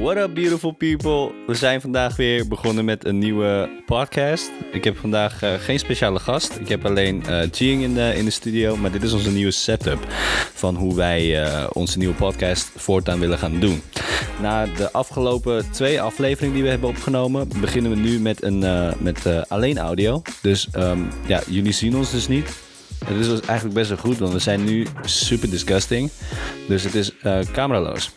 What up, beautiful people? We zijn vandaag weer begonnen met een nieuwe podcast. Ik heb vandaag eh, geen speciale gast. Ik heb alleen Jing in de, in de studio. Maar dit is onze nieuwe setup van hoe wij eh, onze nieuwe podcast voortaan willen gaan doen. Na de afgelopen twee afleveringen die we hebben opgenomen, beginnen we nu met, een, met alleen audio. Dus ehm, ja, jullie zien ons dus niet. Het is dus eigenlijk best wel goed, want we zijn nu super disgusting. Dus het is eh cameraloos.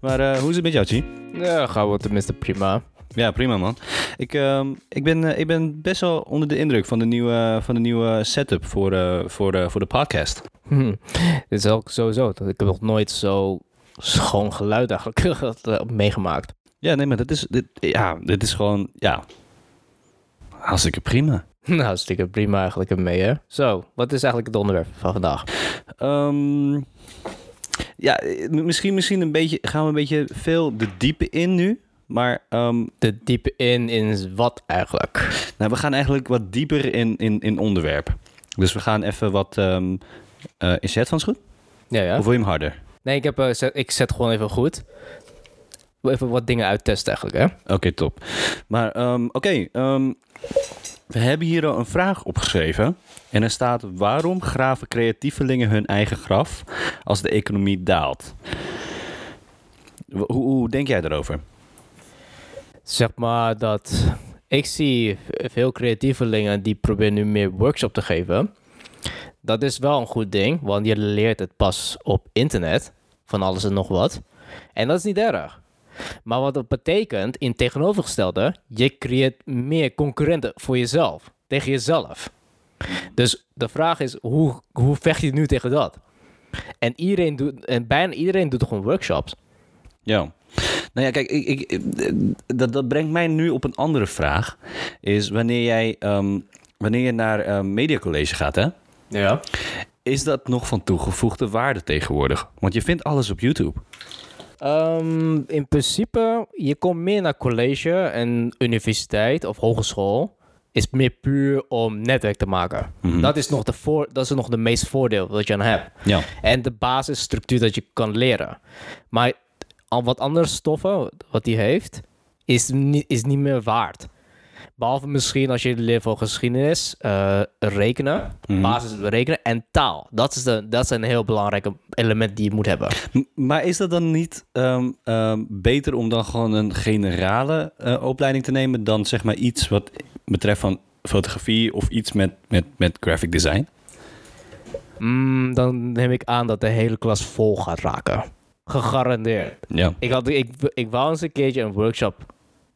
Maar eh, hoe is het met jou, Chi? Ja, gaan we tenminste prima. Ja, prima man. Ik, ehm, ik, ben, eh, ik ben best wel onder de indruk van de nieuwe, van de nieuwe setup voor, eh, voor, de voor de podcast. Hm. Dit is ook sowieso. Ik heb nog nooit zo schoon geluid eigenlijk meegemaakt. Ja, nee, maar dat is, dit, ja, dit is gewoon, ja, hartstikke prima. Nou, stikken prima eigenlijk mee, hè? Zo, wat is eigenlijk het onderwerp van vandaag? Ehm, ja, eh, misschien, misschien een beetje, gaan we een beetje veel de diepe in nu. Maar ehm, De diepe in, in wat eigenlijk? nou, we gaan eigenlijk wat dieper in, in, in onderwerp. Dus we gaan even wat, ehm eh, is je headphones goed? Ja, ja. Of wil je hem harder? Nee, ik, heb, eh, zet, ik zet gewoon even goed. Even wat dingen uittesten eigenlijk, hè? Oké, top. Maar ehm, oké, ehm, we hebben hier al een vraag opgeschreven. En er staat: waarom graven creatievelingen hun eigen graf als de economie daalt? Hoe, hoe denk jij daarover? Zeg maar dat ik zie veel creatievelingen die proberen nu meer workshop te geven. Dat is wel een goed ding, want je leert het pas op internet van alles en nog wat. En dat is niet erg. Maar wat dat betekent in tegenovergestelde, je creëert meer concurrenten voor jezelf, tegen jezelf. Dus de vraag is, hoe, hoe vecht je nu tegen dat? En, iedereen doet, en bijna iedereen doet gewoon workshops. Ja. Nou ja, kijk, ik, ik, dat, dat brengt mij nu op een andere vraag. Is wanneer jij ehm, wanneer je naar um, mediacollege gaat, hè? Ja. Is dat nog van toegevoegde waarde tegenwoordig? Want je vindt alles op YouTube. Ehm, in principe, je komt meer naar college en universiteit of hogeschool. Is meer puur om netwerk te maken. Mhm. Dat is nog de voor, dat is nog de meest voordeel dat je aan hebt. Ja. En de basisstructuur dat je kan leren. Maar al wat andere stoffen wat die heeft, is niet, is niet meer waard. Behalve misschien als je leert voor geschiedenis, eh, rekenen, Mhm. basis rekenen en taal. Dat, is de, dat zijn heel belangrijke elementen die je moet hebben. Maar is dat dan niet ehm, ehm, beter om dan gewoon een generale eh, opleiding te nemen dan zeg maar iets wat betreft van fotografie of iets met, met, met graphic design? Mm, dan neem ik aan dat de hele klas vol gaat raken. Gegarandeerd. Ja. Ik, had, ik, ik wou eens een keertje een workshop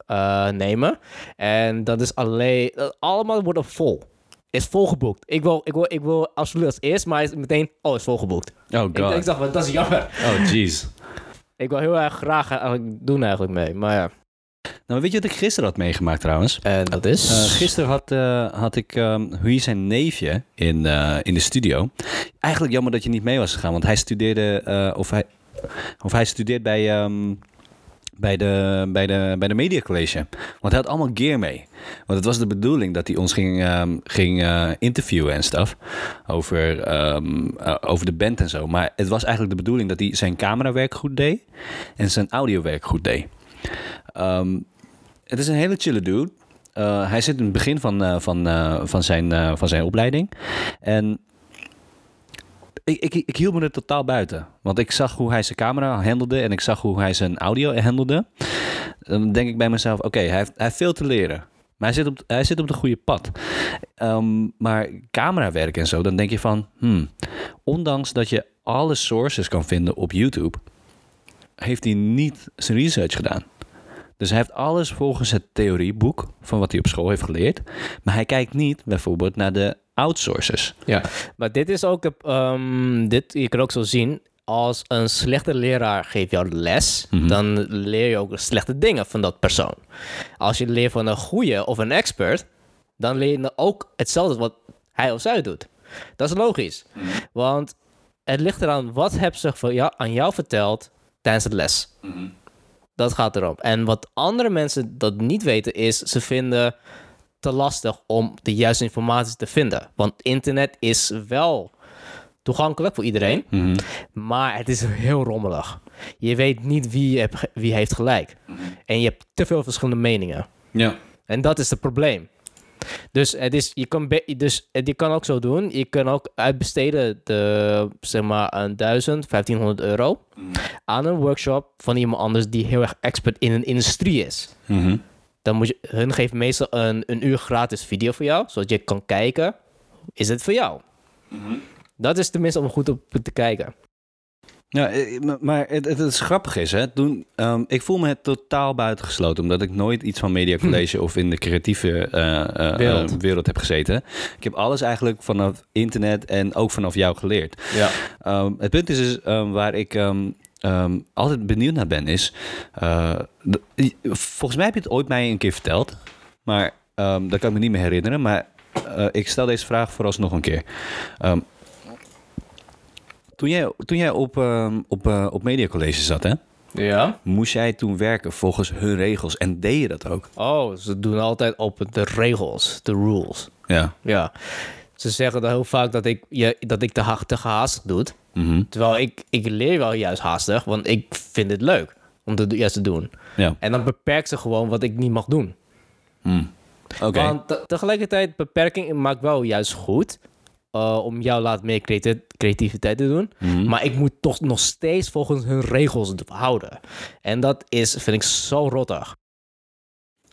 eh, nemen. En dat is alleen... dat allemaal wordt er vol. Is volgeboekt. Ik wil, ik, wil, ik wil absoluut als eerst, maar is meteen... Oh, is volgeboekt. Oh Ik, ik god. dacht, dat is jammer. Oh jeez. Ik wil heel erg graag eigenlijk doen eigenlijk mee. Maar ja. Nou, weet je wat ik gisteren had meegemaakt trouwens? En dat is... Eh, gisteren had, eh, had ik um, zijn neefje in, eh, in de studio. Eigenlijk jammer dat je niet mee was gegaan, want hij studeerde, eh, of, hij, of hij studeert bij, ehm, bij, de, bij, de, bij de Media College. Want hij had allemaal gear mee. Want het was de bedoeling dat hij ons ging, ehm, ging eh, interviewen en stuff. Over, ehm, eh, over de band en zo. Maar het was eigenlijk de bedoeling dat hij zijn camerawerk goed deed. En zijn audiowerk goed deed. Ehm, het is een hele chille dude. Uh, hij zit in het begin van, van, van, zijn, van zijn opleiding. En ik, ik, ik hield me er totaal buiten. Want ik zag hoe hij zijn camera handelde en ik zag hoe hij zijn audio handelde. Dan denk ik bij mezelf, oké, hij, heeft, hij heeft veel te leren. Maar hij zit op, hij zit op de goede pad. Um, maar camerawerk en zo, dan denk je van... Hmm, ondanks dat je alle sources kan vinden op YouTube... heeft hij niet zijn research gedaan. Dus hij heeft alles volgens het theorieboek van wat hij op school heeft geleerd. Maar hij kijkt niet bijvoorbeeld naar de outsources. Ja, maar dit is ook, um, dit, je kan ook zo zien, als een slechte leraar geeft jou les, mm -hmm. dan leer je ook slechte dingen van dat persoon. Als je leert van een goede of een expert, dan leer je ook hetzelfde wat hij of zij doet. Dat is logisch, mm -hmm. want het ligt eraan wat hebben ze jou, aan jou verteld tijdens de les. Mm -hmm. Dat gaat erom. En wat andere mensen dat niet weten is, ze vinden te lastig om de juiste informatie te vinden. Want internet is wel toegankelijk voor iedereen, Mhm. maar het is heel rommelig. Je weet niet wie, heb, wie heeft gelijk. En je hebt te veel verschillende meningen. Ja. En dat is het probleem. Dus, het is, je, kan dus je kan ook zo doen. Je kan ook uitbesteden de, zeg maar, een 1000, 1500 euro aan een workshop van iemand anders die heel erg expert in een industrie is. Mhm. Dan moet je, hun geeft meestal een, een uur gratis video voor jou, zodat je kan kijken, is het voor jou? Dat is tenminste om goed op te kijken. Ja, eh, maar- het, het, het grappige is, hè, toen, ehm, ik voel me totaal buitengesloten, omdat ik nooit iets van Media College of in de creatieve eh, eh, Wereld. wereld heb gezeten. Ik heb alles eigenlijk vanaf internet en ook vanaf jou geleerd. Ja. Ehm, het punt is, dus, ehm, waar ik ehm, altijd benieuwd naar ben, is... eh, de- volgens mij heb je het ooit mij een keer verteld, maar ehm, dat kan ik me niet meer herinneren. Maar eh, ik stel deze vraag vooralsnog een keer. Ehm, toen jij, toen jij op, op, eh, op Media College zat, hè, Ja? moest jij toen werken volgens hun regels en deed je dat ook? Oh, ze doen altijd op de regels, de rules. Ja. Ja. Ze zeggen dan heel vaak dat ik, je, dat ik te, ha- te gehaastig doe. Mhm. Terwijl ik, ik leer wel juist haastig, want ik vind het leuk om het juist te doen. Ja. En dan beperkt ze gewoon wat ik niet mag doen. Mm. Want te- tegelijkertijd, beperking maakt wel juist goed. eh, om jou laat meer creati- creativiteit te doen. Mhm. Maar ik moet toch nog steeds volgens hun regels houden. En dat is, vind ik zo rottig.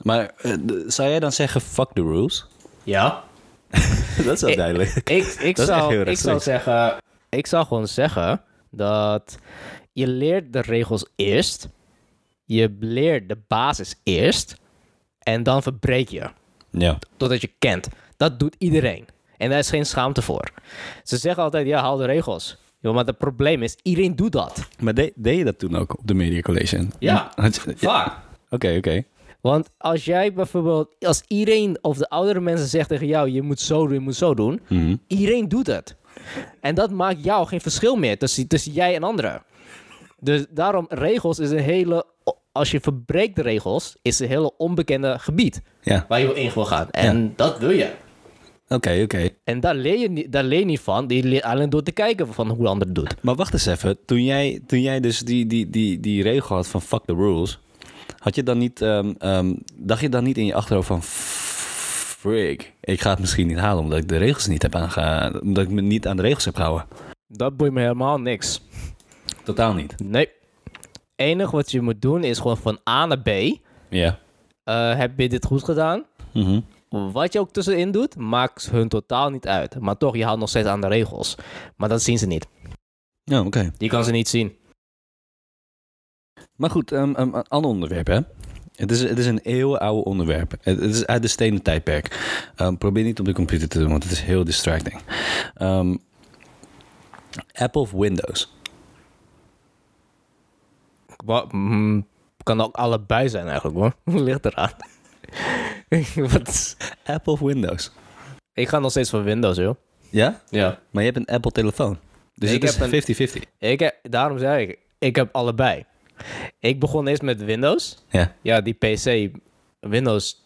Maar eh, zou jij dan zeggen, fuck the rules? Ja. dat is wel duidelijk. Ik, ik, zou, ik zou zeggen, ik zou gewoon zeggen dat je leert de regels eerst. Je leert de basis eerst. En dan verbreek je. Ja. Totdat je kent. Dat doet iedereen. En daar is geen schaamte voor. Ze zeggen altijd, ja, haal de regels. Ja, maar het probleem is, iedereen doet dat. Maar de- deed je dat toen ook op de Media College? Ja. Vaak. Oké, oké. Want als jij bijvoorbeeld, als iedereen of de oudere mensen zegt tegen jou, je moet zo doen, je moet zo doen. Mhm. Iedereen doet het. En dat maakt jou geen verschil meer tussen, tussen jij en anderen. Dus daarom, regels is een hele, als je verbreekt de regels, is een hele onbekende gebied Ja. waar je in wil gaan. En dat wil je. Oké, oké. En daar leer, je niet, daar leer je niet van. Die leert alleen door te kijken van hoe de ander het doet. Maar wacht eens even. Toen jij, toen jij dus die, die, die, die regel had van fuck the rules... Had je dan niet... ehm, ehm, dacht je dan niet in je achterhoofd van... Frig, ik ga het misschien niet halen omdat ik de regels niet heb aange... Omdat ik me niet aan de regels heb gehouden. Dat boeit me helemaal niks. Totaal niet. Nee. Enig wat je moet doen is gewoon van A naar B. Ja. Eh, heb je dit goed gedaan? Mhm. Wat je ook tussenin doet, maakt hun totaal niet uit. Maar toch, je houdt nog steeds aan de regels. Maar dat zien ze niet. Ja, oké. Je kan ze niet zien. Maar goed, ehm, ehm, een ander onderwerp, hè? Het is, het is een eeuwenoude onderwerp. Het, het is uit de stenen tijdperk. Ehm, probeer niet op de computer te doen, want het is heel distracting. Ehm, Apple of Windows? Wat, mm, kan ook allebei zijn eigenlijk hoor. Ligt eraan? Wat Apple of Windows? Ik ga nog steeds voor Windows, joh. Ja? Ja. Maar je hebt een Apple-telefoon. Dus Ik het heb is 50-50. Ik heb, daarom zei ik, ik heb allebei. Ik begon eerst met Windows. Ja. Ja, die PC, Windows...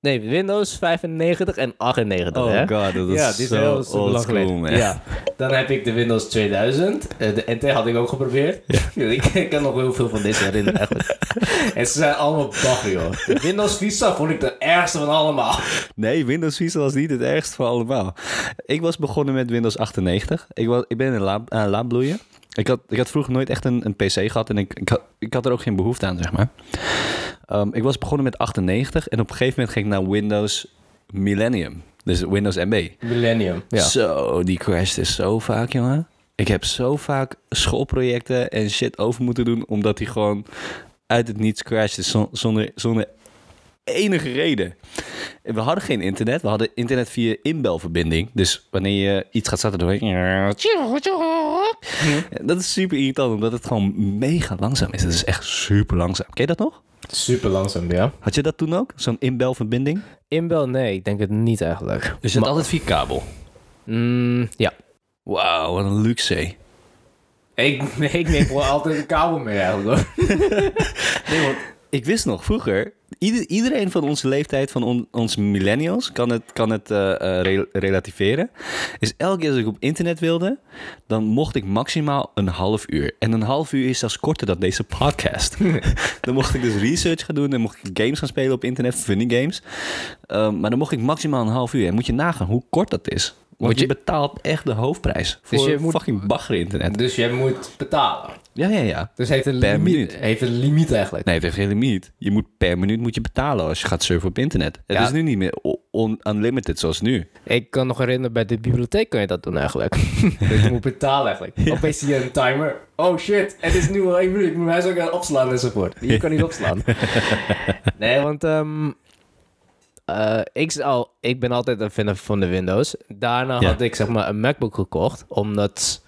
Nee, Windows 95 en 98, Oh hè? god, dat is ja, is zo heel geleden. man. Ja. Dan heb ik de Windows 2000. Eh, de NT had ik ook geprobeerd. ik, ik kan nog heel veel van deze herinneren eigenlijk. en ze zijn allemaal bagger, joh. De Windows Vista vond ik de ergste van allemaal. Nee, Windows Vista was niet het ergste van allemaal. Ik was begonnen met Windows 98. Ik, was, ik ben uh, laabbloeien. Ik had, ik had vroeger nooit echt een, een PC gehad en ik, ik, had, ik had er ook geen behoefte aan, zeg maar. Um, ik was begonnen met 98 en op een gegeven moment ging ik naar Windows Millennium. Dus Windows MB. Millennium. Ja. Zo, die crashte zo vaak, jongen. Ik heb zo vaak schoolprojecten en shit over moeten doen, omdat die gewoon uit het niets crashte zonder, zonder enige reden. We hadden geen internet. We hadden internet via inbelverbinding. Dus wanneer je iets gaat starten, dan Dat is super irritant, omdat het gewoon mega langzaam is. Het is echt super langzaam. Ken je dat nog? Super langzaam, ja. Had je dat toen ook? Zo'n inbelverbinding? Inbel, nee, ik denk het niet eigenlijk. Dus je had altijd via kabel? Mm, ja. Wauw, wat een luxe. Ik, nee, ik neem gewoon altijd een kabel mee eigenlijk hoor. Nee, want ik wist nog vroeger, ieder- iedereen van onze leeftijd, van on- onze millennials, kan het, kan het eh, eh, re- relativeren. Is elke keer als ik op internet wilde, dan mocht ik maximaal een half uur. En een half uur is zelfs korter dan deze podcast. dan mocht ik dus research gaan doen, dan mocht ik games gaan spelen op internet, funny games. Ehm, maar dan mocht ik maximaal een half uur. En moet je nagaan hoe kort dat is. Want je, je- betaalt echt de hoofdprijs voor Dus je moet- fucking bagger internet. Dus je moet betalen. Ja, ja, ja. Dus heeft een, Per limiet, minuut. heeft een limiet eigenlijk. Nee, het heeft geen limiet. Je moet per minuut moet je betalen als je gaat surfen op internet. Het Ja. is nu niet meer unlimited zoals nu. Ik kan nog herinneren, bij de bibliotheek kan je dat doen eigenlijk. dat je moet betalen eigenlijk. Opeens zie je een timer. Oh shit, het is nu al één minuut. Ik moet mij zo gaan opslaan enzovoort. Je kan niet opslaan. nee, want ehm, eh, ik, zou, ik ben altijd een fan van de Windows. Daarna Ja. had ik zeg maar een MacBook gekocht. Omdat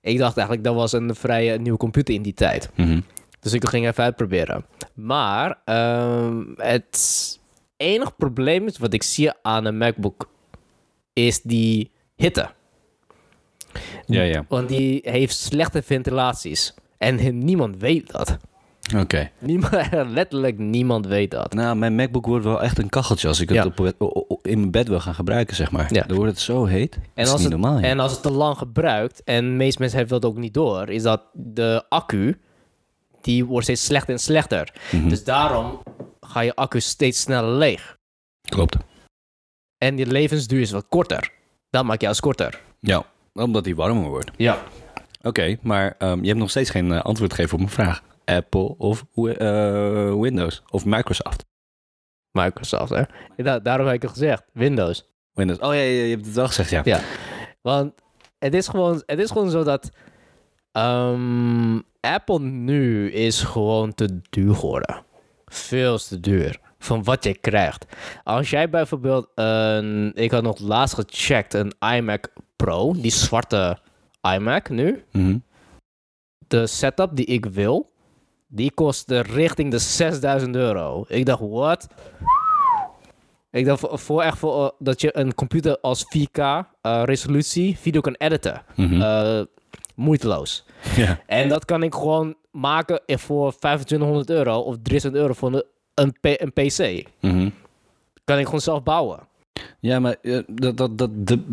ik dacht eigenlijk dat was een vrij nieuwe computer in die tijd. Mhm. Dus ik ging even uitproberen. Maar ehm, het enige probleem is wat ik zie aan een MacBook is die hitte. Ja, ja. Want die heeft slechte ventilaties. En niemand weet dat. Oké. Niemand, letterlijk niemand weet dat. Nou, mijn MacBook wordt wel echt een kacheltje als ik Ja. het op, in mijn bed wil gaan gebruiken, zeg maar. Ja. Dan wordt het zo heet. Dat En is als, niet het, normaal. ja. en als het te lang gebruikt, en de meeste mensen hebben dat ook niet door, is dat de accu, die wordt steeds slechter en slechter. Mhm. Dus daarom ga je accu steeds sneller leeg. Klopt. En die levensduur is wat korter. Dat maakt jou als korter. Ja, omdat die warmer wordt. Ja. Oké, maar ehm, je hebt nog steeds geen eh, antwoord gegeven op mijn vraag. Apple of eh, Windows of Microsoft? Microsoft, hè? Da- daarom heb ik het gezegd. Windows. Windows. Oh ja, ja, je hebt het wel gezegd, ja. Ja. Want het is gewoon, het is gewoon zo dat... ehm, Apple nu is gewoon te duur geworden. Veel te duur. Van wat je krijgt. Als jij bijvoorbeeld een... Ik had nog laatst gecheckt. Een iMac Pro. Die zwarte iMac nu. Mhm. de setup die ik wil, die kostte richting de 6000 euro. Ik dacht, wat? Ik dacht, voor, echt voor, eh, dat je een computer als 4K eh, resolutie video kan editen. Mhm. Eh, moeiteloos. En dat kan ik gewoon maken voor 2500 euro of 300 euro voor een, een, PC. Mhm. Kan ik gewoon zelf bouwen. Ja, maar dat, dat, dat, de,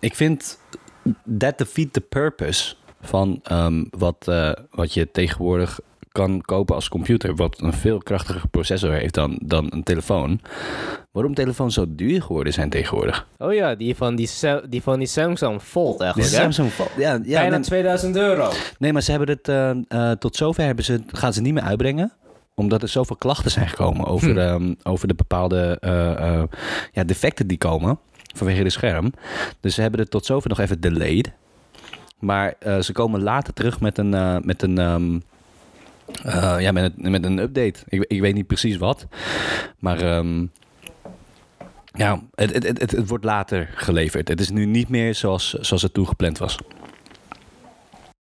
ik vind that defeat the purpose van ehm, wat, wat je tegenwoordig kan kopen als computer, wat een veel krachtiger processor heeft dan, dan een telefoon. Waarom telefoons zo duur geworden zijn tegenwoordig? Oh ja, die van die, die, van die Samsung Fold eigenlijk. Samsung Fold- ja, ja, Bijna nee, 2000 euro. nee, maar ze hebben het eh, eh, tot zover hebben ze, gaan ze niet meer uitbrengen omdat er zoveel klachten zijn gekomen over, Hm. ehm, over de bepaalde eh, ja, defecten die komen vanwege de scherm. Dus ze hebben het tot zover nog even delayed. Maar ze komen later terug met een, met een, ehm, eh, ja, met een, met een update. Ik, ik weet niet precies wat. Maar ehm, ja, het, het, het, het, wordt later geleverd. Het is nu niet meer zoals, zoals het toen gepland was.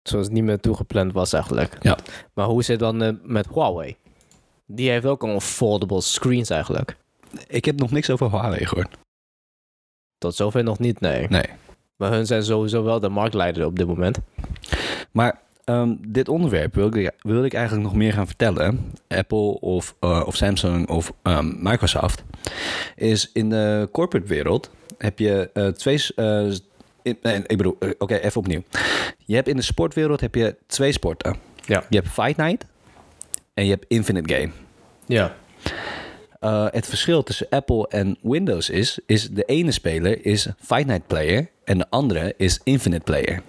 Zoals het niet meer toegepland was eigenlijk. Ja. Maar hoe zit het dan eh, met Huawei? Die heeft ook al foldable screens eigenlijk. Ik heb nog niks over Huawei gehoord. Tot zover nog niet, nee. Nee. Maar hun zijn sowieso wel de marktleider op dit moment. Maar ehm, dit onderwerp wil ik, wil ik eigenlijk nog meer gaan vertellen. Apple of, eh, of Samsung of ehm, Microsoft. Is in de corporate wereld heb je eh, twee... eh, in- nee, ik bedoel, oké, even opnieuw. Je hebt in de sportwereld heb je twee sporten. Ja. Je hebt Fight Night en je hebt Infinite Game. Ja. Het verschil tussen Apple en Windows is, is de ene speler is Fight Night Player en de andere is Infinite Player.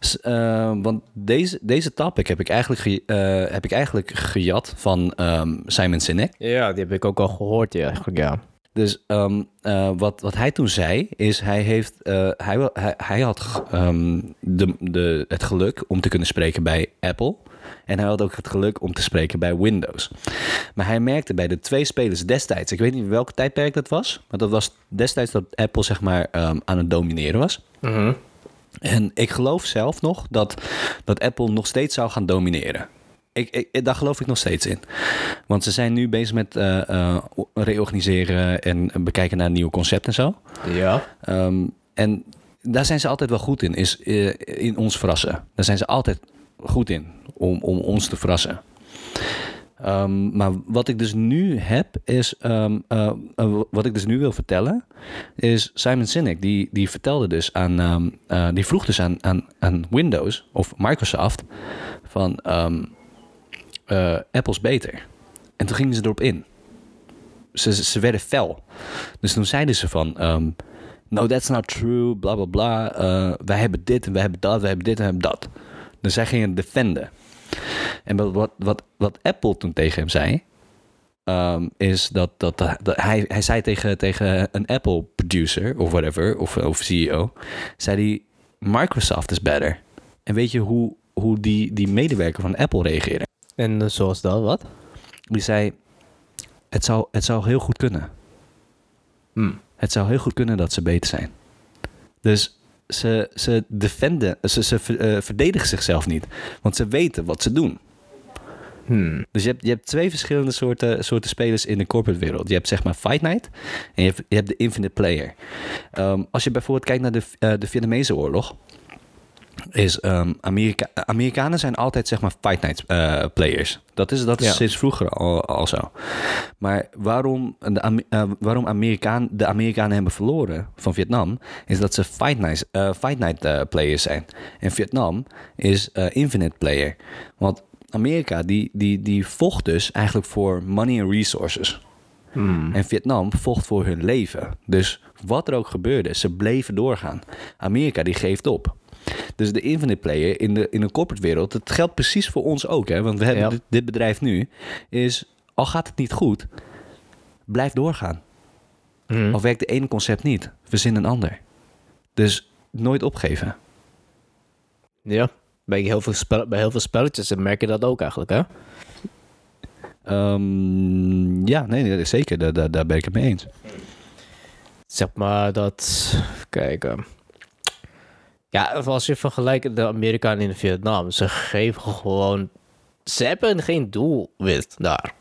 S- eh, want deze, deze topic heb ik eigenlijk, ge- eh, heb ik eigenlijk gejat van ehm, Simon Sinek. Ja, die heb ik ook al gehoord, ja, eigenlijk, ja. Dus ehm, eh, wat, wat hij toen zei, is hij, heeft, eh, hij, hij, hij had ehm, de, de, het geluk om te kunnen spreken bij Apple. En hij had ook het geluk om te spreken bij Windows. Maar hij merkte bij de twee spelers destijds, ik weet niet welk tijdperk dat was, maar dat was destijds dat Apple zeg maar ehm, aan het domineren was. Mhm. En ik geloof zelf nog dat, dat Apple nog steeds zou gaan domineren. Ik, ik, daar geloof ik nog steeds in. Want ze zijn nu bezig met eh, eh, reorganiseren en bekijken naar nieuwe concepten en zo. Ja. Ehm, en daar zijn ze altijd wel goed in, is eh, in ons verrassen. Daar zijn ze altijd goed in, om, om ons te verrassen. Ehm, maar wat ik dus nu heb is, ehm, eh, eh, wat ik dus nu wil vertellen, is Simon Sinek die, die vertelde dus aan, ehm, eh, die vroeg dus aan, aan, Windows of Microsoft van Apple's beter. En toen gingen ze erop in. Ze, ze werden fel. Dus toen zeiden ze van, no that's not true, bla bla bla. Wij hebben dit en wij hebben dat, wij hebben dit en wij hebben dat. Dus zij gingen defenden. En wat, wat, wat, Apple toen tegen hem zei, ehm, is dat, dat, dat, hij, hij zei tegen, tegen een Apple producer of whatever, of, of CEO, zei hij, Microsoft is better. En weet je hoe, hoe die, die medewerker van Apple reageerde? En eh, zoals dat, wat? Die zei, het zou, het zou heel goed kunnen. Hmm. Het zou heel goed kunnen dat ze beter zijn. Dus ze, ze defenden, ze, ze eh, verdedigen zichzelf niet. Want ze weten wat ze doen. Hmm. Dus je hebt, je hebt twee verschillende soorten, soorten spelers in de corporate wereld. Je hebt zeg maar Fight Night en je hebt, je hebt de Infinite Player. Ehm, als je bijvoorbeeld kijkt naar de, eh, de Vietnamese oorlog, is ehm, Amerika Amerikanen zijn altijd zeg maar Fight Night eh, players. Dat is, dat is Ja. sinds vroeger al, al zo. Maar waarom, de, eh, waarom Amerikaan, de Amerikanen hebben verloren van Vietnam, is dat ze Fight Night, eh, fight night players zijn. En Vietnam is Infinite Player. Want Amerika die, die, die vocht dus eigenlijk voor money and resources. Hmm. En Vietnam vocht voor hun leven. Dus wat er ook gebeurde, ze bleven doorgaan. Amerika die geeft op. Dus de infinite player in de, in de corporate wereld, het geldt precies voor ons ook. Hè? Want we hebben Ja. dit, dit bedrijf nu, is al gaat het niet goed, blijf doorgaan. Hmm. Al werkt de ene concept niet, verzin een ander. Dus nooit opgeven. Ja. Bij heel, veel spel, bij heel veel spelletjes merk je dat ook eigenlijk, hè? Ehm, ja, nee, nee, zeker, daar, daar, daar ben ik het mee eens. Zeg maar dat... Kijk... eh, ja, als je vergelijkt de Amerikanen in Vietnam, ze geven gewoon... Ze hebben geen doelwit daar.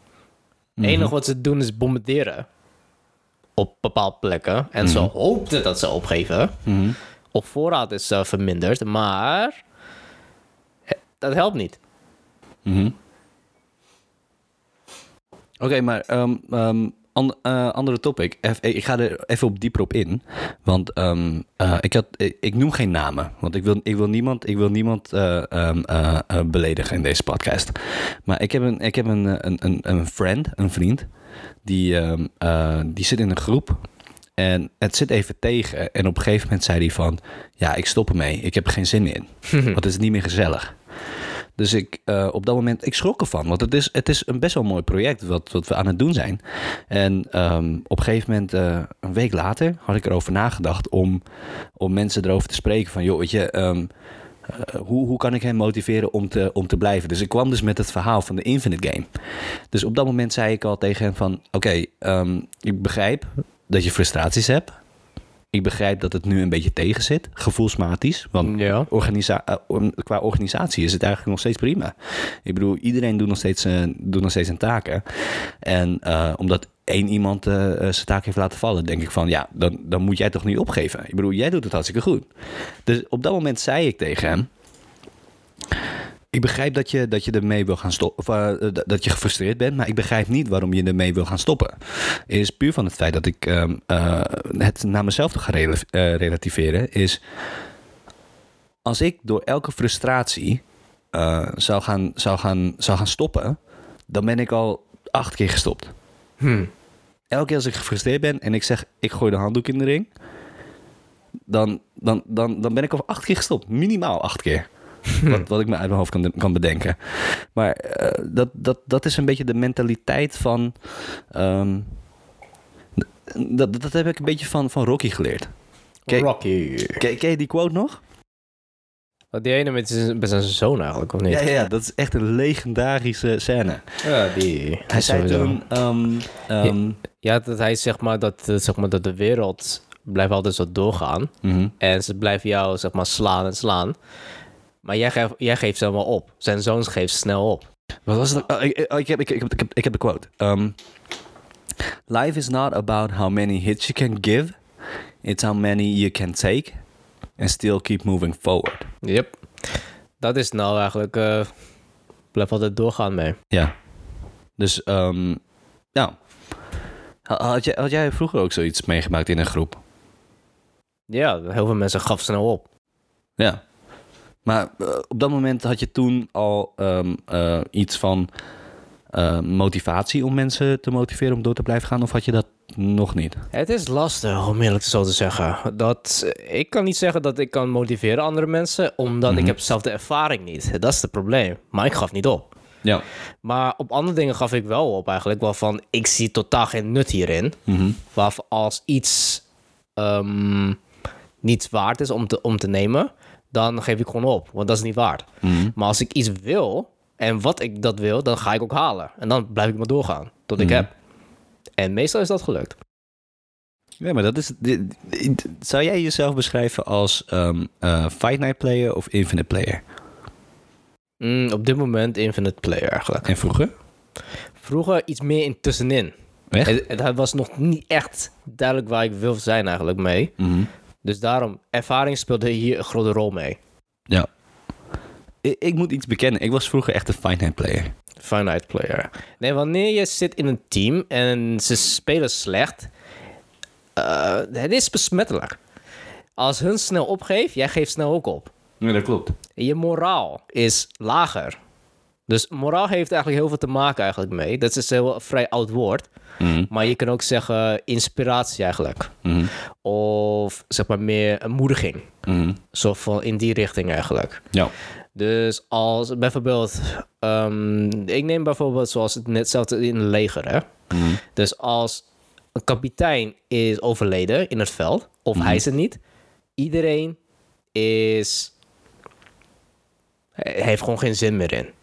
Het enige wat ze doen is bombarderen. Op bepaalde plekken. En ze hoopten dat ze opgeven. Mhm. Op voorraad is uh, verminderd, maar... eh, Dat helpt niet. Mhm. Oké, maar ehm, ehm, eh, andere topic. Ik ga er even op dieper op in. Want ehm, eh, ik, had, ik, ik noem geen namen. Want ik wil, ik wil niemand, ik wil niemand eh, ehm, eh, eh, beledigen in deze podcast. Maar ik heb een, ik heb een, een, een, een friend, een vriend. Die, ehm, eh, die zit in een groep. En het zit even tegen. En op een gegeven moment zei hij van... Ja, ik stop ermee. Ik heb er geen zin in. Want het is niet meer gezellig. Dus ik, eh, op dat moment, ik schrok ervan. Want het is, het is een best wel mooi project wat, wat we aan het doen zijn. En ehm, op een gegeven moment, eh, een week later, had ik erover nagedacht om, om mensen erover te spreken. Van, joh, weet je, ehm, eh, hoe, hoe kan ik hem motiveren om te, om te blijven? Dus ik kwam dus met het verhaal van de Infinite Game. Dus op dat moment zei ik al tegen hem van, oké, ehm, ik begrijp dat je frustraties hebt. Ik begrijp dat het nu een beetje tegen zit, gevoelsmatisch. Want Ja. organisa eh, qua organisatie is het eigenlijk nog steeds prima. Ik bedoel, iedereen doet nog steeds, eh, doet nog steeds zijn taken. En eh, omdat één iemand zijn taak heeft laten vallen, denk ik van ja, dan, dan moet jij toch niet opgeven. Ik bedoel, jij doet het hartstikke goed. Dus op dat moment zei ik tegen hem. Ik begrijp dat je, dat je ermee wil gaan stoppen. Eh, dat je gefrustreerd bent. Maar ik begrijp niet waarom je ermee wil gaan stoppen. Is puur van het feit dat ik ehm, eh, het naar mezelf te gaan rela- eh, relativeren. Is als ik door elke frustratie zou, gaan, zou, gaan, zou gaan stoppen. Dan ben ik al acht keer gestopt. Hmm. Elke keer als ik gefrustreerd ben en ik zeg ik gooi de handdoek in de ring. Dan, dan, dan, dan ben ik al acht keer gestopt. Minimaal acht keer. Wat, wat ik me uit mijn hoofd kan, kan bedenken. Maar eh, dat, dat, dat is een beetje de mentaliteit van. ehm, dat, dat heb ik een beetje van, van Rocky geleerd. Kijk- Rocky. Ken, ken je die quote nog? Wat die ene met zijn, met zijn zoon eigenlijk, of niet? Ja, ja, ja, dat is echt een legendarische scène. Ja, die. Hij zei sowieso. toen. ehm, ehm, Ja, dat hij zeg maar dat, eh, zeg maar dat de wereld blijft altijd zo doorgaan. mhm. En ze blijven jou zeg maar slaan en slaan. Maar jij, geeft jij geeft ze allemaal op. Zijn zoon geeft snel op. Wat was het? Oh, ik, ik, heb, ik, ik, heb, ik, heb, ik heb de quote. Um, Life is not about how many hits you can give. It's how many you can take. And still keep moving forward. Yep. Dat is nou eigenlijk... eh blijf altijd doorgaan mee. Ja. Dus, ehm nou. Had jij, had jij vroeger ook zoiets meegemaakt in een groep? Ja, heel veel mensen gaf snel op. Ja. Maar eh, op dat moment had je toen al ehm, eh, iets van eh, motivatie om mensen te motiveren om door te blijven gaan? Of had je dat nog niet? Het is lastig om eerlijk zo te zeggen. Dat, ik kan niet zeggen dat ik kan motiveren andere mensen, omdat ik Mhm. heb zelf de ervaring niet. Dat is het probleem. Maar ik gaf niet op. Ja. Maar op andere dingen gaf ik wel op eigenlijk. Waarvan ik zie totaal geen nut hierin. Mhm. Waarvan als iets ehm, niet waard is om te, om te nemen, dan geef ik gewoon op. Want dat is niet waard. Mhm. Maar als ik iets wil en wat ik dat wil, dan ga ik ook halen. En dan blijf ik maar doorgaan tot ik Mhm. heb. En meestal is dat gelukt. Ja, maar dat is. Zou jij jezelf beschrijven als ehm eh, Fight Night player of Infinite player? Mm, op dit moment Infinite Player eigenlijk. En vroeger? Vroeger iets meer in tussenin. Echt? Het, het was nog niet echt duidelijk waar ik wil zijn eigenlijk mee. Mhm. Dus daarom, ervaring speelde hier een grote rol mee. Ja. Ik, ik moet iets bekennen. Ik was vroeger echt een Night player. Finite player. Nee, wanneer je zit in een team en ze spelen slecht, eh, het is besmettelijk. Als hun snel opgeeft, jij geeft snel ook op. Ja, dat klopt. Je moraal is lager. Dus moraal heeft eigenlijk heel veel te maken eigenlijk mee. Dat is een heel vrij oud woord. Mhm. Maar je kan ook zeggen inspiratie eigenlijk. Mhm. Of zeg maar meer een moediging. Mhm. Zo van in die richting eigenlijk. Ja. Dus als bijvoorbeeld, ehm, ik neem bijvoorbeeld zoals het net zelfs in het leger, hè. Mhm. Dus als een kapitein is overleden in het veld, of hij is het niet, iedereen is, heeft gewoon geen zin meer in.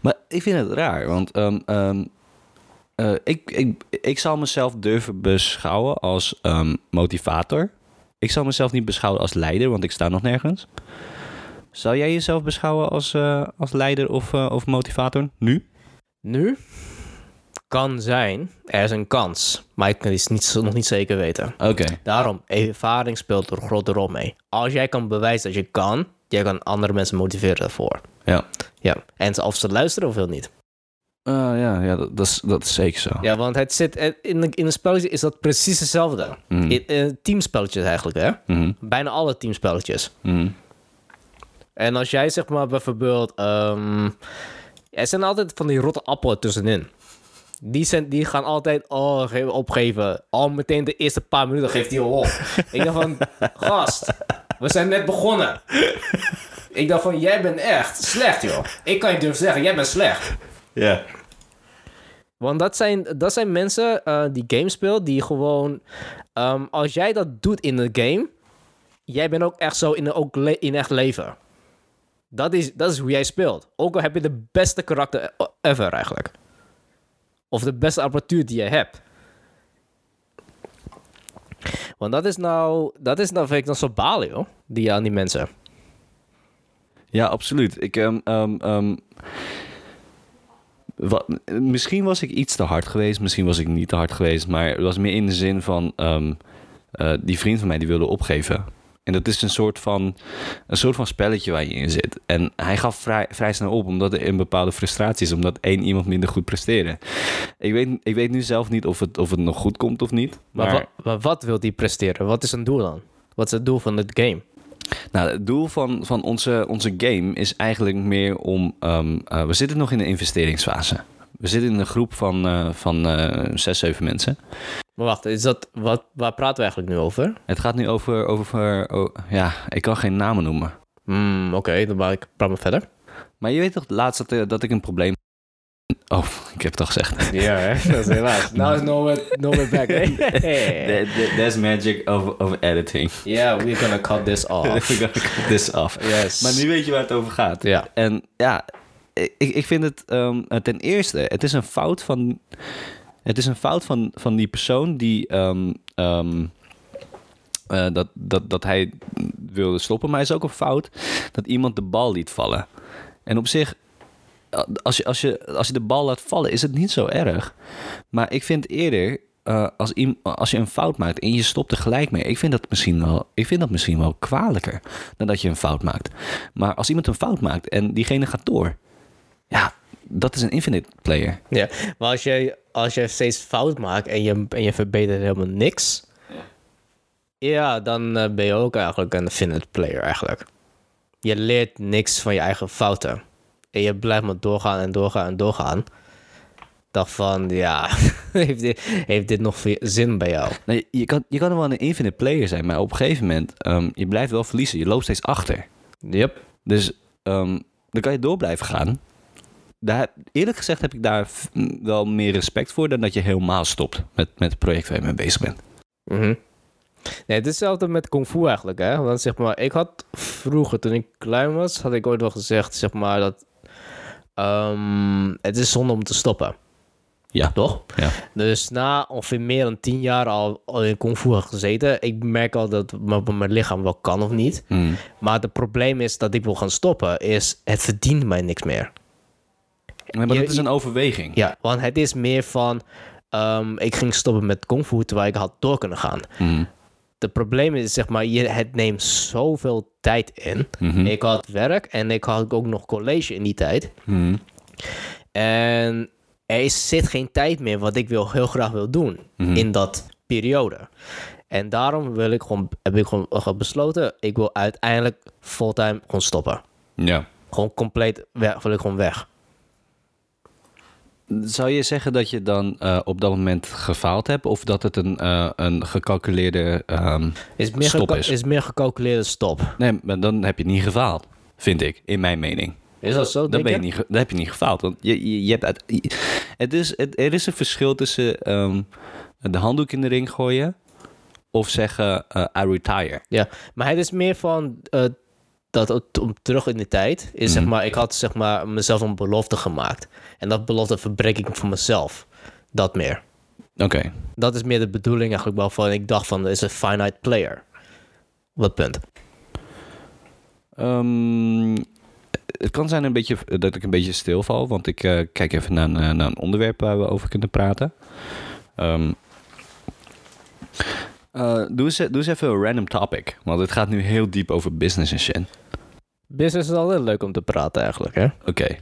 Maar ik vind het raar, want ehm, ehm, eh, ik, ik, ik zal mezelf durven beschouwen als ehm, motivator. Ik zal mezelf niet beschouwen als leider, want ik sta nog nergens. Zou jij jezelf beschouwen als, eh, als leider of, eh, of motivator nu? Nu kan zijn, er is een kans, maar ik kan het niet, nog niet zeker weten. Oké. Daarom, ervaring speelt er een grote rol mee. Als jij kan bewijzen dat je kan, jij kan andere mensen motiveren daarvoor. Ja. Ja, en of ze luisteren of wel niet. Eh, ja, ja dat, dat, is, dat is zeker zo. Ja, want het zit het- in, in een spelletje is dat precies hetzelfde. Mhm. In, in teamspelletjes eigenlijk, hè? Mhm. Bijna alle teamspelletjes. Mhm. En als jij zeg maar bijvoorbeeld... ehm, er zijn altijd van die rotte appelen tussenin. Die, zijn, die gaan altijd oh, ge- opgeven. Al meteen de eerste paar minuten geeft hij al op. ik dacht van, gast, we zijn net begonnen. Ik dacht van, jij bent echt slecht, joh. Ik kan je durven zeggen, jij bent slecht. Ja. Want dat zijn, dat zijn mensen eh, die games spelen, die gewoon... ehm, als jij dat doet in een game, jij bent ook echt zo in, de, ook le- in echt leven. Dat is, dat is hoe jij speelt. Ook al heb je de beste karakter ever eigenlijk. Of de beste apparatuur die je hebt. Want dat is nou, dat is nou, vind ik dan zo balen, joh. Die aan die mensen. Ja, absoluut. Ik, ehm, ehm, ehm, wat, misschien was ik iets te hard geweest, misschien was ik niet te hard geweest, maar het was meer in de zin van eh, die vriend van mij die wilde opgeven. En dat is een soort van, een soort van spelletje waar je in zit. En hij gaf vrij, vrij snel op, omdat er een bepaalde frustratie is, omdat één iemand minder goed presteerde. Ik weet, ik weet nu zelf niet of het, of het nog goed komt of niet. Maar, Maar, wa- maar wat wil die presteren? Wat is een doel dan? Wat is het doel van het game? Nou, het doel van, van onze, onze game is eigenlijk meer om. ehm, eh, we zitten nog in de investeringsfase. We zitten in een groep van, eh, van eh, zes, zeven mensen. Maar wacht, is dat, wat, waar praten we eigenlijk nu over? Het gaat nu over. over oh, ja, ik kan geen namen noemen. Hmm, Oké, dan maak ik praat maar verder. Maar je weet toch laatst dat, dat ik een probleem. Oh, ik heb het al gezegd. Ja, hè? dat is helaas. Nou is no way, no way back, hè? That- that- That's magic of, of editing. Yeah, we're gonna cut this off. We gotta cut this off. Yes. Maar nu weet je waar het over gaat. Ja. En ja, ik, ik vind het ehm, ten eerste, het is een fout van. Het is een fout van, van die persoon die. ehm, ehm, eh, dat, dat, dat hij wilde stoppen. Maar het is ook een fout dat iemand de bal liet vallen. En op zich, als je, als je, als je de bal laat vallen, is het niet zo erg. Maar ik vind eerder, eh, als, als je een fout maakt en je stopt er gelijk mee, ik vind dat misschien wel, ik vind dat misschien wel kwalijker dan dat je een fout maakt. Maar als iemand een fout maakt en diegene gaat door, ja, dat is een infinite player. Ja, maar als je, als je steeds fout maakt en je, en je verbetert helemaal niks, ja, dan eh, ben je ook eigenlijk een infinite player eigenlijk. Je leert niks van je eigen fouten. En je blijft maar doorgaan en doorgaan en doorgaan. Dacht van, ja, heeft, dit, heeft dit nog veel zin bij jou? Nee, je, kan, je kan wel een infinite player zijn, maar op een gegeven moment, um, je blijft wel verliezen. Je loopt steeds achter. Yep. Dus um, dan kan je door blijven gaan. Daar, eerlijk gezegd heb ik daar wel meer respect voor dan dat je helemaal stopt met, met het project waar je mee bezig bent. Mm -hmm. Nee, het is hetzelfde met kung fu eigenlijk, hè. Want zeg maar, ik had vroeger, toen ik klein was, had ik ooit wel gezegd, zeg maar, dat um, het is zonde om te stoppen. Ja. Toch? Ja. Dus na ongeveer meer dan tien jaar al, al in kung fu gezeten, ik merk al dat mijn lichaam wel kan of niet. Mm. Maar het probleem is dat ik wil gaan stoppen, is het verdient mij niks meer. Nee, maar dat is een overweging. Ja, want het is meer van, um, ik ging stoppen met kung fu terwijl ik had door kunnen gaan. Mm. Het probleem is, zeg maar, je, het neemt zoveel tijd in. Mm -hmm. Ik had werk en ik had ook nog college in die tijd. Mm. En er zit geen tijd meer wat ik wil, heel graag wil doen Mhm. in dat periode. En daarom wil ik gewoon, heb ik gewoon besloten, ik wil uiteindelijk fulltime gewoon stoppen. Ja. Gewoon compleet weg, wil ik gewoon weg. Zou je zeggen dat je dan uh, op dat moment gefaald hebt of dat het een, uh, een gecalculeerde um, is meer stop is? Is meer gecalculeerde stop. Nee, maar dan heb je niet gefaald, vind ik, in mijn mening. Is dat zo? Dan, ben je niet, dan heb je niet gefaald. Want je, je, je hebt het is, het, er is een verschil tussen um, de handdoek in de ring gooien of zeggen uh, I retire. Ja, maar het is meer van uh, dat om terug in de tijd is Mhm. zeg maar ik had zeg maar mezelf een belofte gemaakt en dat belofte verbreek ik voor mezelf. Dat meer. Oké. Okay. Dat is meer de bedoeling eigenlijk wel van ik dacht van is een finite player. Wat punt? Um, het kan zijn een beetje, dat ik een beetje stilval, want ik uh, kijk even naar, naar, een onderwerp waar we over kunnen praten. Um, uh, doe, eens, doe eens even een random topic, want het gaat nu heel diep over business en shit. Business is altijd leuk om te praten eigenlijk, hè? Oké. Okay.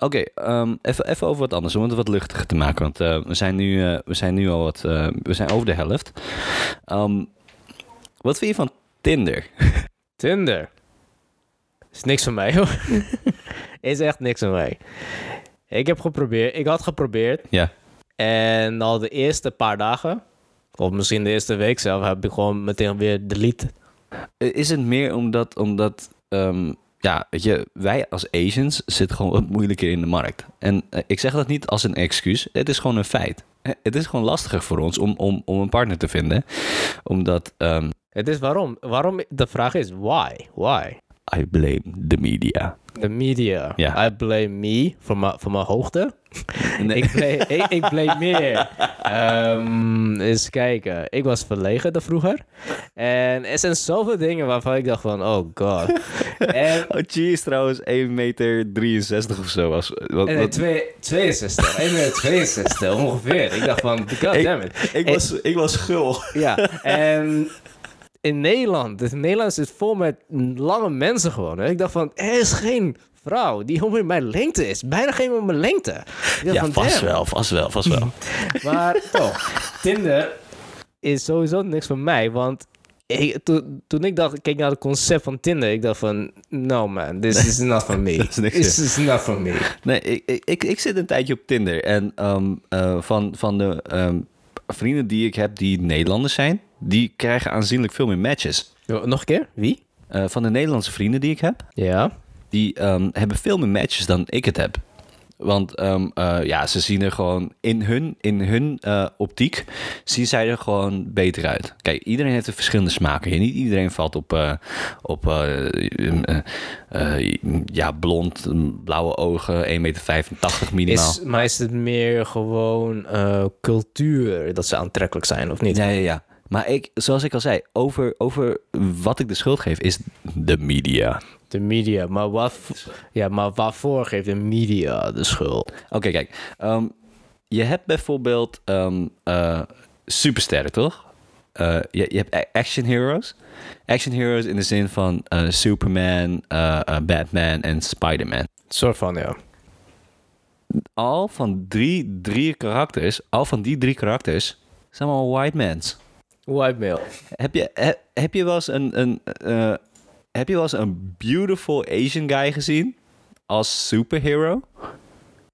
Oké, okay, um, even, even over wat anders, om het wat luchtiger te maken. Want uh, we, zijn nu, uh, we zijn nu al wat. We zijn over de helft. Um, wat vind je van Tinder? Tinder? Is niks van mij hoor. is echt niks van mij. Ik heb geprobeerd, ik had geprobeerd. Ja. En al de eerste paar dagen, of misschien de eerste week zelf, heb ik gewoon meteen weer delete. Is het meer omdat, omdat um, ja, weet je, wij als Asians zitten gewoon wat moeilijker in de markt. En uh, ik zeg dat niet als een excuus, het is gewoon een feit. Het is gewoon lastiger voor ons om, om, om een partner te vinden, omdat... Um, het is waarom? Waarom? De vraag is why? Why? I blame the media. De media. Ja. I blame me voor mijn, voor mijn hoogte. Nee. ik, blame, ik, ik blame meer. Um, eens kijken. Ik was verlegen de vroeger. En er zijn zoveel dingen waarvan ik dacht van, oh god. en, oh, cheese trouwens 1 meter 63 of zo. Was, wat, wat... 2, 62. 1 meter 62 ongeveer. Ik dacht van, god damn it. Ik, ik, was, ik was gul. Ja, en in Nederland. Dus Nederland zit vol met lange mensen gewoon. Hè? Ik dacht van, er is geen vrouw die ongeveer mijn lengte is. Bijna geen op mijn lengte. Ja, van, vast damn. wel, vast wel, vast wel. maar toch, Tinder is sowieso niks voor mij. Want ik, toen ik dacht, keek naar het concept van Tinder, ik dacht van, no man, this is not for me. this is not for me. Nee, ik, ik, ik zit een tijdje op Tinder. En um, uh, van, van de um, vrienden die ik heb die Nederlanders zijn, die krijgen aanzienlijk veel meer matches. Nog een keer? Wie? Uh, van de Nederlandse vrienden die ik heb. Ja. Die um, hebben veel meer matches dan ik het heb. Want um, uh, ja, ze zien er gewoon in hun, in hun uh, optiek zien zij er gewoon beter uit. Kijk, iedereen heeft een verschillende smaken. Niet iedereen valt op, uh, op ja, blond, blauwe ogen, 1,85 meter minimaal. Is, maar is het meer gewoon cultuur dat ze aantrekkelijk zijn, of niet? Ja, ja, ja. Maar ik, zoals ik al zei, over, over wat ik de schuld geef, is de media. De media, maar, wat, ja, maar waarvoor geeft de media de schuld? Oké, okay, kijk. Um, je hebt bijvoorbeeld um, uh, supersterren, toch? Uh, je, je, hebt action heroes. Action heroes in de zin van uh, Superman, Batman en Spider-Man. soort van, ja. al van drie, drie karakters, al van die drie karakters, zijn allemaal white mans. White male. Heb je, he- heb je wel eens een, een eh, heb je wel eens een beautiful Asian guy gezien als superhero?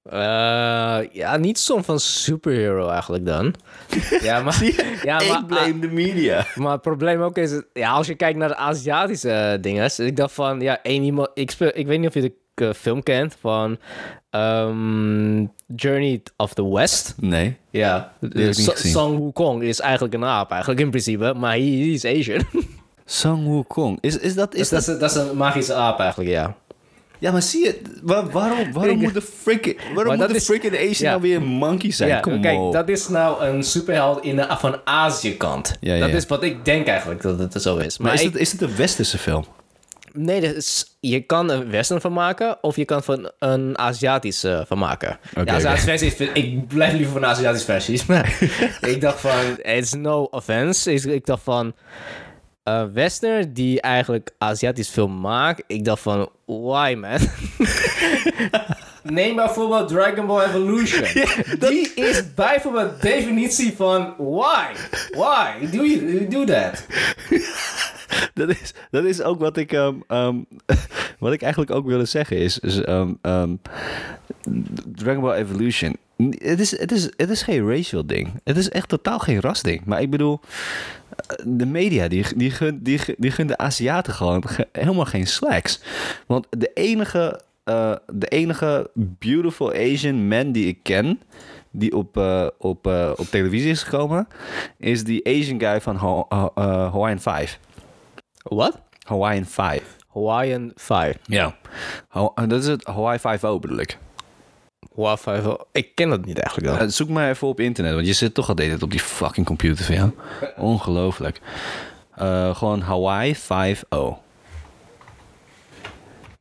Eh, ja, niet zo'n van superhero eigenlijk dan. ja, maar, ja, maar, Ik blame de media. Maar het probleem ook is, ja, als je kijkt naar de Aziatische eh, dingen, ik dacht van, ja, één iemand, ik, speel, ik weet niet of je de film kent van ehm, Journey of the West. Nee. Ja. Sang Wukong is eigenlijk een aap, eigenlijk in principe, maar hij is Asian. Sang Wukong. Is, is dat... Is dat, is, dat is een magische aap eigenlijk, ja. Ja, maar zie je, wa- waarom, waarom moet de freaking, waarom moet de freaking Asian ja. nou weer een monkey zijn? ja, Kom kijk, dat is nou een superheld in de, van Azië kant. Ja, dat is wat ik denk eigenlijk dat het zo is. maar is, ik- het, is het een westerse film? Nee, dat is, je kan een western van maken of je kan van een Aziatische van maken. Oké, de Aziatische ik blijf liever van de Aziatische versies. Maar ik dacht van, it's no offense. Ik, ik dacht van, een western die eigenlijk Aziatisch film maakt. Ik dacht van, why man? Neem bijvoorbeeld Dragon Ball Evolution. Die is bijvoorbeeld definitie van why? Why do you do that? Dat is, dat is ook wat ik, ehm, ehm, wat ik eigenlijk ook wilde zeggen. Is, ehm, Dragon Ball Evolution. Het is, het, is, het is geen racial ding. Het is echt totaal geen rasding. Maar ik bedoel, eh, de media die, die, gunt, die, die gunt de Aziaten gewoon ge- helemaal geen slacks. Want de enige, eh, de enige beautiful Asian man die ik ken... die op, eh, op, op televisie is gekomen... is die Asian guy van Hawaiian 5. Wat? Hawaiian 5. Hawaiian 5. Ja. Haw- dat is het Hawaii 5 bedoel ik. Hawaii 5. Ik ken dat niet eigenlijk dan. Eh, zoek maar even op internet, want je zit toch al de hele tijd op die fucking computer van jou. Ongelooflijk. Eh, gewoon Hawaii 5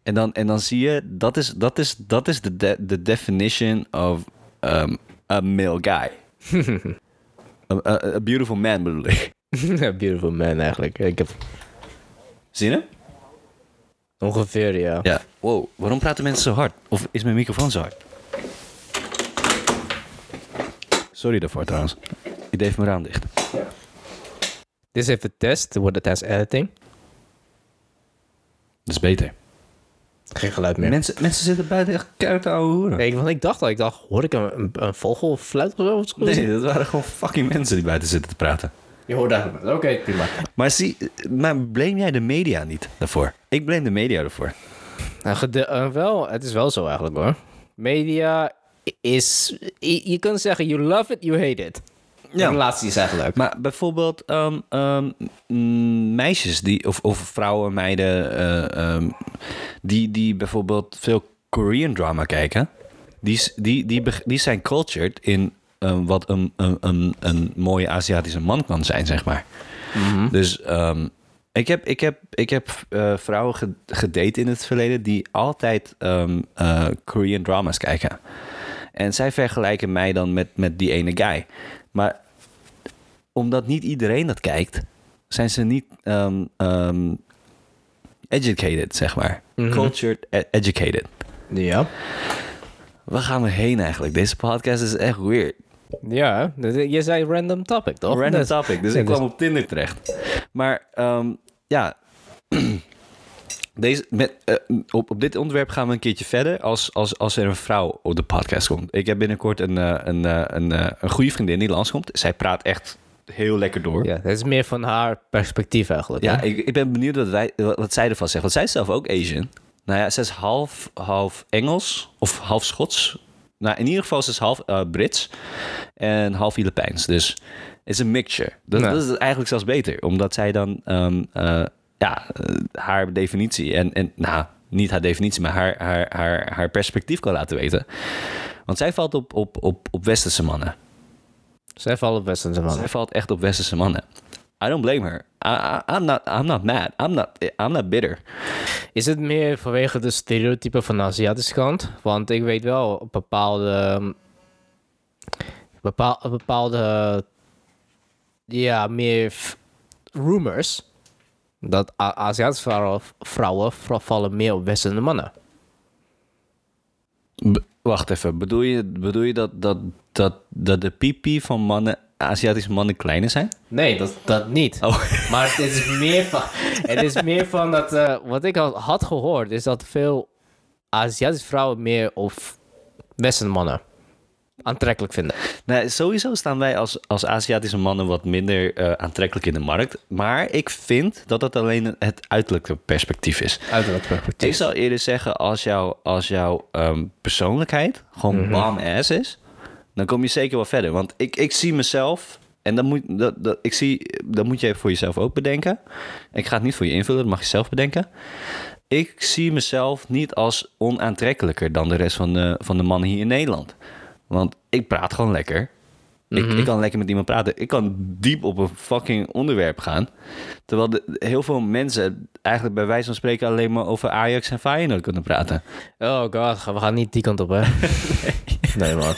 En dan, en dan zie je, dat is, dat is, dat is de, de, de definition of um, a male guy. a, a- a beautiful man bedoel ik. Beautiful man eigenlijk. Ik heb Zie je? ongeveer, ja. Ja. Wow, waarom praten mensen zo hard? Of is mijn microfoon zo hard? Sorry daarvoor trouwens. Ik deed even mijn raam dicht. Dit is even test. Wordt het tijdens editing. Dat is beter. Geen geluid meer. Mensen, mensen zitten buiten echt keihard te ouwe hoeren. Nee, want ik dacht al, ik dacht, hoor ik een, een, een vogel fluit of zo? Nee, dat waren gewoon fucking mensen die buiten zitten te praten. Je hoort dat. Oké, prima. Maar zie, maar blame jij de media niet daarvoor? Ik blame de media ervoor. Nou, gede- eh, wel, het is wel zo eigenlijk hoor. Media is, je, je kunt zeggen, you love it, you hate it. Ja. Relaties eigenlijk. Maar bijvoorbeeld ehm, ehm, mm, meisjes die, of, of vrouwen, meiden, eh, ehm, die, die bijvoorbeeld veel Korean drama kijken, die, die, die, die zijn cultured in ehm, wat een, een, een, een mooie Aziatische man kan zijn, zeg maar. Dus ehm, ik heb, ik heb, ik heb eh, vrouwen ge- gedate in het verleden die altijd ehm, eh, Korean dramas kijken. En zij vergelijken mij dan met, met die ene guy. Maar omdat niet iedereen dat kijkt, zijn ze niet educated, zeg maar. Cultured, e- educated. Ja. Waar gaan we heen eigenlijk? Deze podcast is echt weird. Ja, je zei random topic, toch? Random Dat- topic. Dus ik dus- kwam op Tinder terecht. Maar ehm, ja, deze, met, eh, op, op dit onderwerp gaan we een keertje verder als, als, als er een vrouw op de podcast komt. Ik heb binnenkort een, eh, een, eh, een, een goede vriendin die langskomt. Zij praat echt heel lekker door. Ja, het is meer van haar perspectief eigenlijk. Ja, ik, ik ben benieuwd wat, wij, wat zij ervan zegt. Want zij is zelf ook Asian. Nou ja, ze is half, half Engels of half Schots. Nou, in ieder geval is half eh, Brits en half Filipijns. Dus het is een mixture. Dat, Ja. dat is eigenlijk zelfs beter. Omdat zij dan ehm, eh, ja, eh, haar definitie en, en nou, niet haar definitie, maar haar, haar, haar, haar perspectief kan laten weten. Want zij valt op, op, op, op westerse mannen. Zij vallen best in zijn man. Zij valt echt op westerse mannen. I don't blame her. I, I'm, not, I'm not mad. I'm not, I'm not bitter. Is het meer vanwege de stereotypen van de Aziatische kant? Want ik weet wel bepaalde. Bepaalde. bepaalde ja, meer rumors. Dat Aziatische vrouwen, vrouwen vallen meer op westerse mannen. B- Wacht even, bedoel je, bedoel je dat, dat, dat, dat de pipi van mannen, Aziatische mannen kleiner zijn? Nee, dat, dat niet. Oh. Maar het is meer van, het is meer van dat, eh, wat ik al had gehoord, is dat veel Aziatische vrouwen meer of westerse mannen aantrekkelijk vinden. Nee, sowieso staan wij als, als Aziatische mannen wat minder eh, aantrekkelijk in de markt. Maar ik vind dat dat alleen het uiterlijke perspectief is. Uiterlijk perspectief. Ik zou eerder zeggen, als, jou, als jouw ehm, persoonlijkheid gewoon bam ass is, dan kom je zeker wel verder. Want ik, ik zie mezelf, en dan moet, dat, dat, ik zie, dat moet je voor jezelf ook bedenken. Ik ga het niet voor je invullen, dat mag je zelf bedenken. Ik zie mezelf niet als onaantrekkelijker dan de rest van de, van de mannen hier in Nederland. Want ik praat gewoon lekker. Ik, ik kan lekker met iemand praten. Ik kan diep op een fucking onderwerp gaan. Terwijl de, heel veel mensen eigenlijk bij wijze van spreken alleen maar over Ajax en Feyenoord kunnen praten. Oh god, we gaan niet die kant op, hè? nee, man.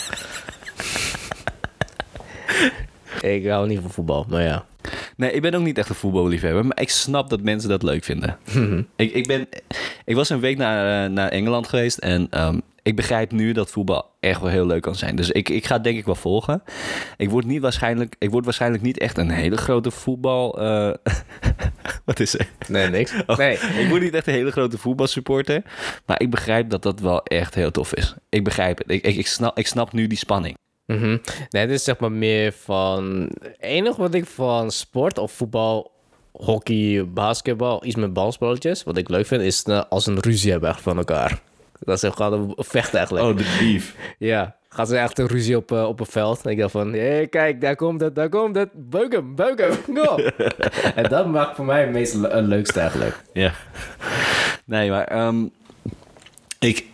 Ik hou niet van voetbal, maar ja. Nee, ik ben ook niet echt een voetballiefhebber, maar ik snap dat mensen dat leuk vinden. ik, ik, ben, ik was een week naar, eh, naar Engeland geweest en ehm, ik begrijp nu dat voetbal echt wel heel leuk kan zijn. Dus ik, ik ga het denk ik wel volgen. Ik word, niet waarschijnlijk, ik word waarschijnlijk niet echt een hele grote voetbal... eh, Wat is er? Nee, niks. Oh, Nee. Ik word niet echt een hele grote voetbalsupporter. Maar ik begrijp dat dat wel echt heel tof is. Ik begrijp het. Ik, ik, ik, snap, ik snap nu die spanning. Mhm. Nee, het is zeg maar meer van... Het enige wat ik van sport of voetbal, hockey, basketbal, iets met balspelletjes, wat ik leuk vind, is eh, als een ruzie hebben van elkaar. Dat is gewoon een vecht eigenlijk. Oh, de beef. Ja, gaan ze echt een ruzie op, eh, op een veld. En ik dacht van, hé, kijk, daar komt het, daar komt het. Beuk hem, beuk hem, go. en dat maakt voor mij het meest le- leukste eigenlijk. Ja. Nee, maar ehm, ik.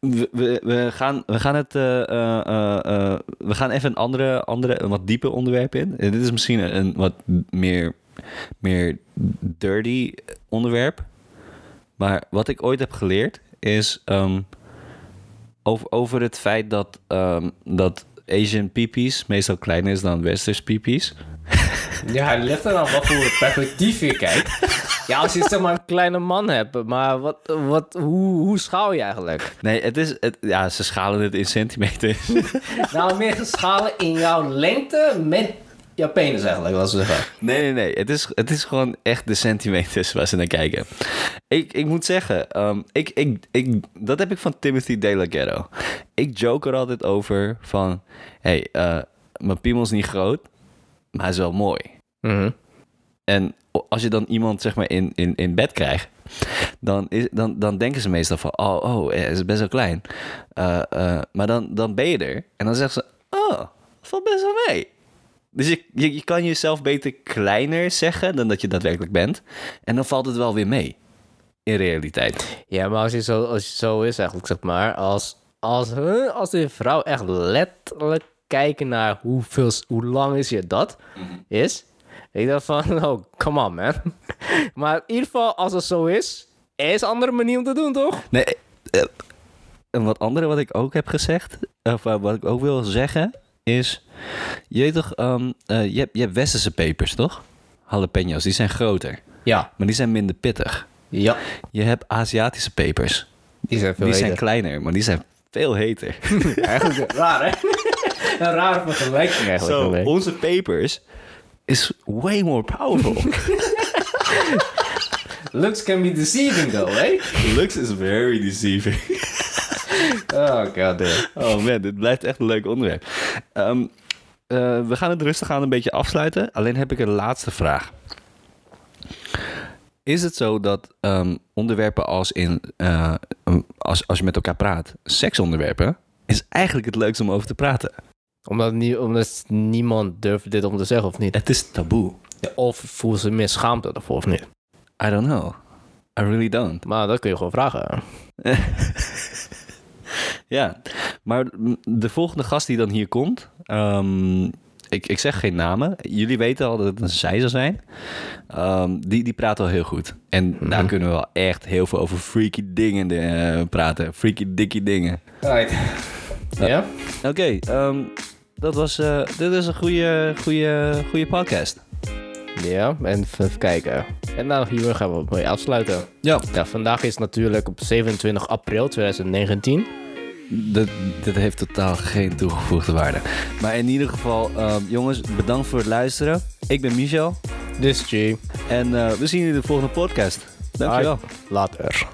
We, gaan, we gaan het. eh, eh, eh, we gaan even een andere, andere, wat dieper onderwerp in. Dit is misschien een, wat meer, meer dirty onderwerp. Maar wat ik ooit heb geleerd is ehm, over, over het feit dat, ehm, dat Asian pipies meestal kleiner is dan Westers pipies. Ja, het ligt er aan wat voor perspectief je kijkt. Ja, als je zeg maar een kleine man hebt, maar wat, wat, hoe, hoe schaal je eigenlijk? Nee, het is. Het, ja, ze schalen het in centimeters. Nou, meer geschalen in jouw lengte met jouw penis eigenlijk, laten we zeggen. Nee, nee, nee. Het is, het is gewoon echt de centimeters waar ze naar kijken. Ik, ik moet zeggen, ehm, ik, ik, ik, dat heb ik van Timothy De La Ghetto. Ik joke er altijd over van... hey, eh, mijn piemel is niet groot, maar hij is wel mooi. Mhm. En als je dan iemand zeg maar in, in, in bed krijgt... Dan, is, dan, dan denken ze meestal van... oh, oh hij is best wel klein. Eh, eh, maar dan, dan ben je er. En dan zeggen ze... oh, valt best wel mee. Dus je, je, je kan jezelf beter kleiner zeggen dan dat je daadwerkelijk bent. En dan valt het wel weer mee. In realiteit. Ja, maar als je zo, als je zo is eigenlijk, zeg maar, als, als, als de vrouw echt letterlijk kijken naar hoeveel, hoe lang is je dat is, ik dacht van, oh, come on man. maar in ieder geval, als het zo is, er is een andere manier om te doen, toch? Nee, eh, en wat andere wat ik ook heb gezegd, of eh, wat ik ook wil zeggen, is... Je weet toch, ehm, eh, je, hebt, je hebt westerse pepers, toch? Jalapenos, die zijn groter. Ja. Maar die zijn minder pittig. Ja. Je hebt Aziatische pepers. Die zijn veel die zijn kleiner, maar die zijn veel heter. Eigenlijk raar, hè? een rare vergelijking eigenlijk. Mij. onze pepers is way more powerful. Looks can be deceiving though, hè? Looks is very deceiving. Oh god damn. Oh man, dit blijft echt een leuk onderwerp. Ehm, eh, we gaan het rustig aan een beetje afsluiten. Alleen heb ik een laatste vraag. Is het zo dat ehm, onderwerpen als in eh, als, als je met elkaar praat, seksonderwerpen, is eigenlijk het leukste om over te praten? Omdat, nie, omdat niemand durft dit om te zeggen, of niet? Het is taboe. Ja, Of voelen ze meer schaamte ervoor, of niet? I don't know. I really don't. Maar dat kun je gewoon vragen. Ja, maar de volgende gast die dan hier komt, ehm, ik, ik zeg geen namen. Jullie weten al dat het een zij zal zijn. Ehm, die, die praat al heel goed. En daar kunnen we wel echt heel veel over freaky dingen eh, praten. Freaky dicky dingen. Right. Ja? Oké, ehm, dat was. eh, dit is een goede, goede, goede podcast. Ja, en even kijken. En nou, hier gaan we mee afsluiten. Ja. Ja, vandaag is natuurlijk op 27 april 2019. dit, dit heeft totaal geen toegevoegde waarde. Maar in ieder geval, ehm, jongens, bedankt voor het luisteren. Ik ben Michel. This G. En eh, we zien jullie in de volgende podcast. Dankjewel. Later.